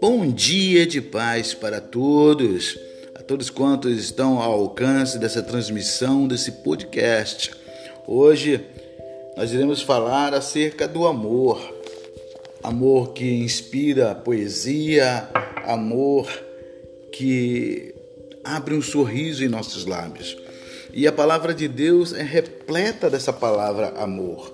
Bom dia de paz para todos, a todos quantos estão ao alcance dessa transmissão, desse podcast. Hoje nós iremos falar acerca do amor. Amor que inspira poesia, amor que abre um sorriso em nossos lábios. E a palavra de Deus é repleta dessa palavra amor.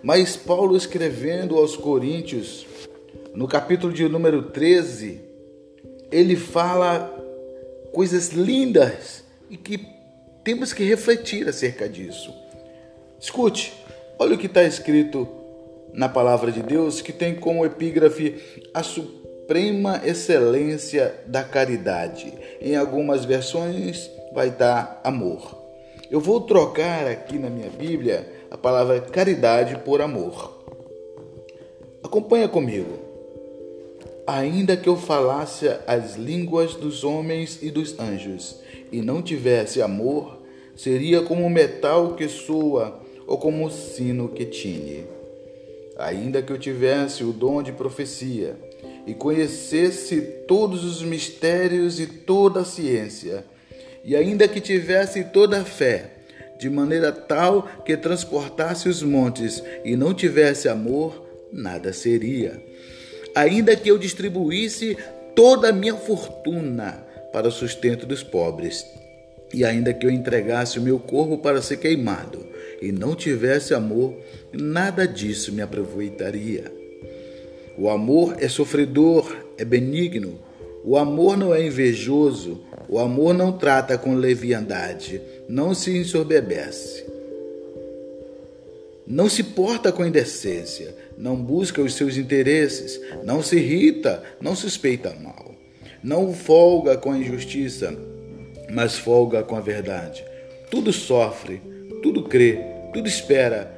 Mas Paulo escrevendo aos Coríntios, no capítulo de número 13, ele fala coisas lindas e que temos que refletir acerca disso. Escute, olha o que está escrito na palavra de Deus, que tem como epígrafe a suprema excelência da caridade. Em algumas versões vai dar amor. Eu vou trocar aqui na minha Bíblia a palavra caridade por amor. Acompanha comigo. Ainda que eu falasse as línguas dos homens e dos anjos, e não tivesse amor, seria como metal que soa ou como sino que tine. Ainda que eu tivesse o dom de profecia e conhecesse todos os mistérios e toda a ciência, e ainda que tivesse toda a fé, de maneira tal que transportasse os montes e não tivesse amor, nada seria ainda que eu distribuísse toda a minha fortuna para o sustento dos pobres, e ainda que eu entregasse o meu corpo para ser queimado, e não tivesse amor, nada disso me aproveitaria. O amor é sofredor, é benigno. O amor não é invejoso. O amor não trata com leviandade, não se ensoberbece. Não se porta com indecência, não busca os seus interesses, não se irrita, não suspeita mal, não folga com a injustiça, mas folga com a verdade. Tudo sofre, tudo crê, tudo espera,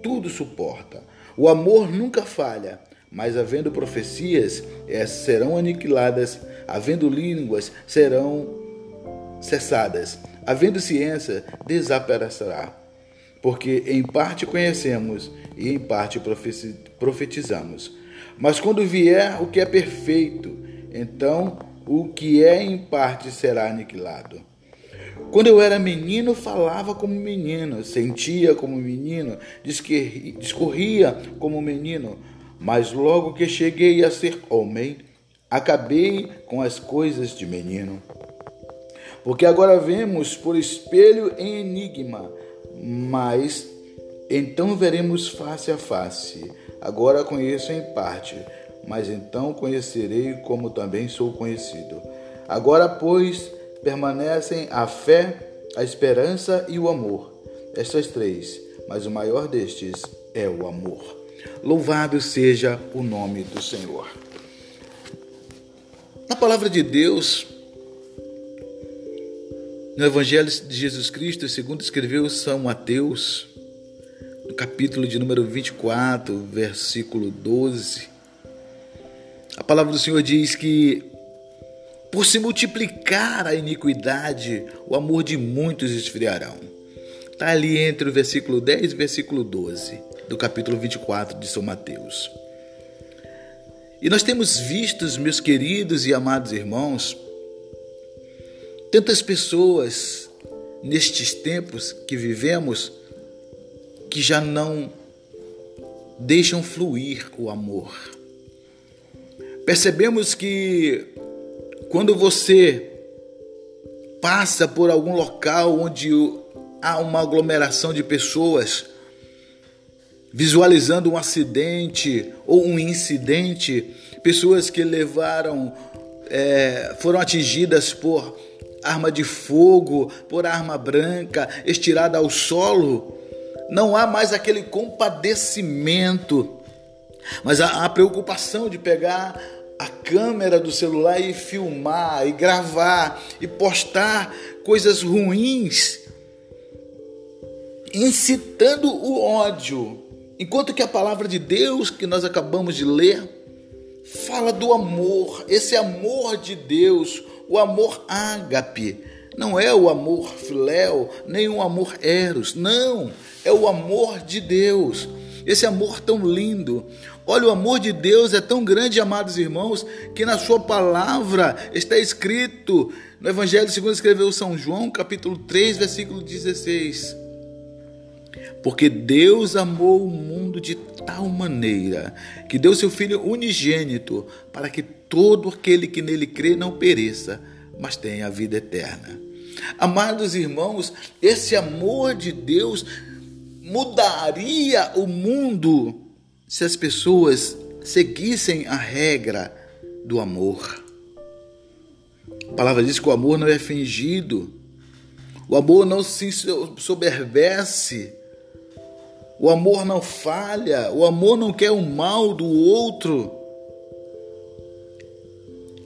tudo suporta. O amor nunca falha, mas havendo profecias, essas serão aniquiladas, havendo línguas, serão cessadas, havendo ciência, desaparecerá porque em parte conhecemos e em parte profetizamos. Mas quando vier o que é perfeito, então o que é em parte será aniquilado. Quando eu era menino, falava como menino, sentia como menino, discorria como menino, mas logo que cheguei a ser homem, acabei com as coisas de menino. Porque agora vemos por espelho em enigma, mas então veremos face a face. Agora conheço em parte, mas então conhecerei como também sou conhecido. Agora, pois, permanecem a fé, a esperança e o amor. Estas três, mas o maior destes é o amor. Louvado seja o nome do Senhor. Na palavra de Deus, no Evangelho de Jesus Cristo, segundo escreveu São Mateus, no capítulo de número 24, versículo 12, a palavra do Senhor diz que por se multiplicar a iniquidade, o amor de muitos esfriarão. Está ali entre o versículo 10 e o versículo 12 do capítulo 24 de São Mateus. E nós temos visto, meus queridos e amados irmãos, Tantas pessoas nestes tempos que vivemos que já não deixam fluir o amor. Percebemos que quando você passa por algum local onde há uma aglomeração de pessoas, visualizando um acidente ou um incidente, pessoas que levaram, é, foram atingidas por arma de fogo, por arma branca, estirada ao solo, não há mais aquele compadecimento, mas a, a preocupação de pegar a câmera do celular e filmar, e gravar, e postar coisas ruins, incitando o ódio. Enquanto que a palavra de Deus que nós acabamos de ler fala do amor, esse amor de Deus, o amor ágape, não é o amor filéu, nem o amor eros, não, é o amor de Deus. Esse amor tão lindo. Olha, o amor de Deus é tão grande, amados irmãos, que na sua palavra está escrito no Evangelho segundo escreveu São João, capítulo 3, versículo 16. Porque Deus amou o mundo de tal maneira que deu seu Filho unigênito para que todo aquele que nele crê não pereça, mas tenha a vida eterna. Amados irmãos, esse amor de Deus mudaria o mundo se as pessoas seguissem a regra do amor. A palavra diz que o amor não é fingido, o amor não se soberbece, o amor não falha, o amor não quer o mal do outro.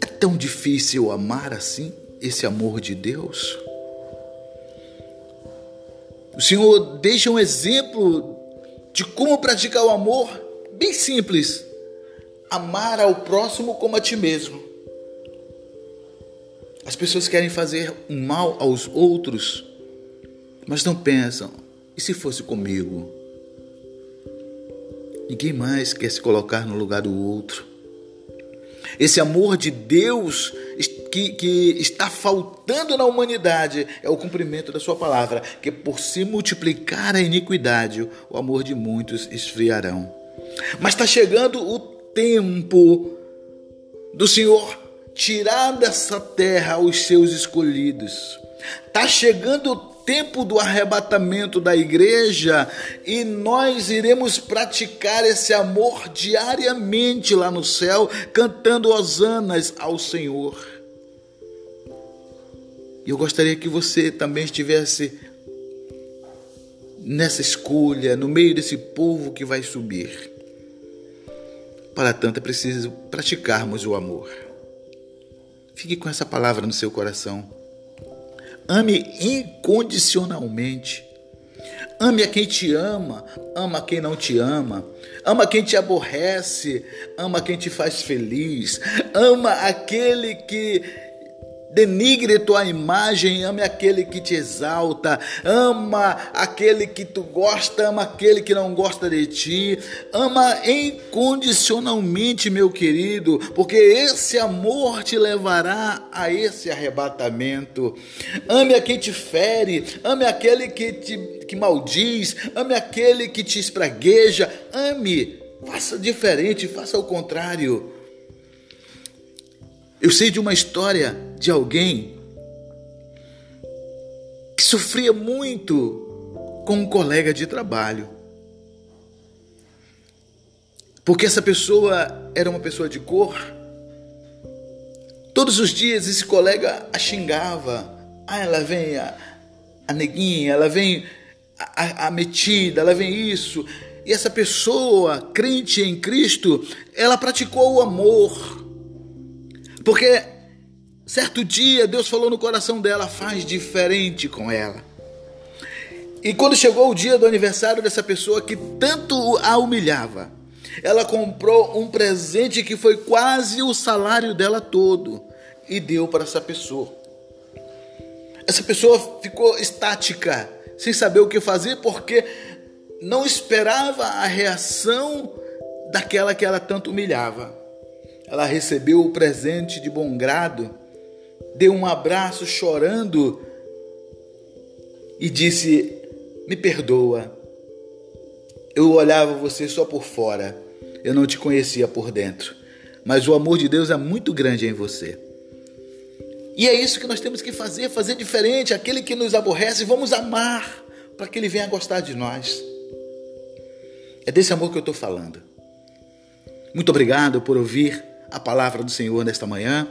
É tão difícil amar assim, esse amor de Deus? O Senhor deixa um exemplo de como praticar o amor bem simples: amar ao próximo como a ti mesmo. As pessoas querem fazer um mal aos outros, mas não pensam: e se fosse comigo? Ninguém mais quer se colocar no lugar do outro. Esse amor de Deus que, que está faltando na humanidade é o cumprimento da Sua palavra, que por se multiplicar a iniquidade, o amor de muitos esfriarão. Mas está chegando o tempo do Senhor tirar dessa terra os seus escolhidos. Está chegando o tempo do arrebatamento da igreja e nós iremos praticar esse amor diariamente lá no céu, cantando hosanas ao Senhor. E eu gostaria que você também estivesse nessa escolha, no meio desse povo que vai subir. Para tanto é preciso praticarmos o amor. Fique com essa palavra no seu coração. Ame incondicionalmente. Ame a quem te ama, ama quem não te ama, ama quem te aborrece, ama quem te faz feliz, ama aquele que denigre tua imagem, ame aquele que te exalta, ama aquele que tu gosta, ama aquele que não gosta de ti, ama incondicionalmente, meu querido, porque esse amor te levará a esse arrebatamento. Ame a quem te fere, ame aquele que te que maldiz, ame aquele que te espragueja, ame, faça diferente, faça o contrário. Eu sei de uma história de alguém que sofria muito com um colega de trabalho. Porque essa pessoa era uma pessoa de cor. Todos os dias esse colega a xingava. Ah, ela vem a, a neguinha, ela vem a, a, a metida, ela vem isso. E essa pessoa, crente em Cristo, ela praticou o amor porque certo dia Deus falou no coração dela: faz diferente com ela. E quando chegou o dia do aniversário dessa pessoa que tanto a humilhava, ela comprou um presente que foi quase o salário dela todo e deu para essa pessoa. Essa pessoa ficou estática, sem saber o que fazer, porque não esperava a reação daquela que ela tanto humilhava. Ela recebeu o presente de bom grado, deu um abraço chorando e disse: Me perdoa. Eu olhava você só por fora, eu não te conhecia por dentro, mas o amor de Deus é muito grande em você. E é isso que nós temos que fazer, fazer diferente. Aquele que nos aborrece, vamos amar para que ele venha gostar de nós. É desse amor que eu estou falando. Muito obrigado por ouvir a palavra do Senhor nesta manhã.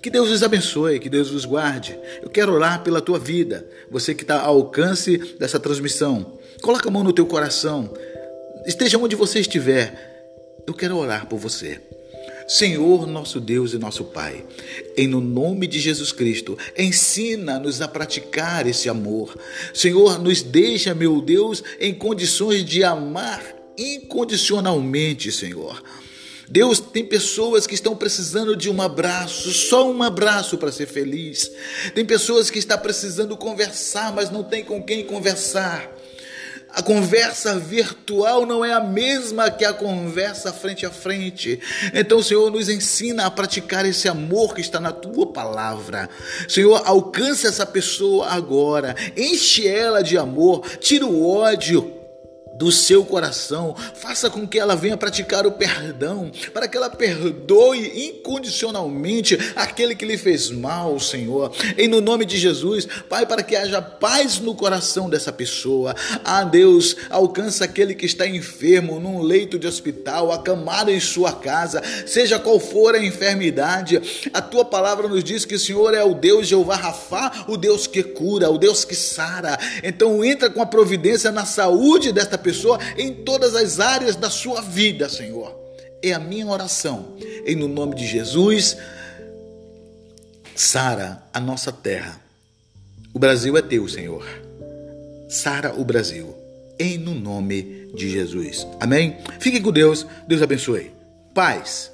Que Deus os abençoe, que Deus os guarde. Eu quero orar pela tua vida, você que está ao alcance dessa transmissão. Coloca a mão no teu coração, esteja onde você estiver. Eu quero orar por você. Senhor, nosso Deus e nosso Pai, em no nome de Jesus Cristo, ensina-nos a praticar esse amor. Senhor, nos deixa, meu Deus, em condições de amar incondicionalmente, Senhor. Deus tem pessoas que estão precisando de um abraço, só um abraço para ser feliz. Tem pessoas que estão precisando conversar, mas não tem com quem conversar. A conversa virtual não é a mesma que a conversa frente a frente. Então, Senhor nos ensina a praticar esse amor que está na tua palavra. Senhor, alcance essa pessoa agora, enche ela de amor, tira o ódio do seu coração, faça com que ela venha praticar o perdão, para que ela perdoe incondicionalmente aquele que lhe fez mal, Senhor. Em no nome de Jesus, Pai, para que haja paz no coração dessa pessoa. Ah, Deus, alcança aquele que está enfermo num leito de hospital, acamado em sua casa, seja qual for a enfermidade. A tua palavra nos diz que o Senhor é o Deus Jeová Rafá, o Deus que cura, o Deus que sara. Então entra com a providência na saúde desta pessoa pessoa em todas as áreas da sua vida, Senhor. É a minha oração. Em no nome de Jesus, sara a nossa terra. O Brasil é teu, Senhor. Sara o Brasil. Em no nome de Jesus. Amém? Fique com Deus. Deus abençoe. Paz.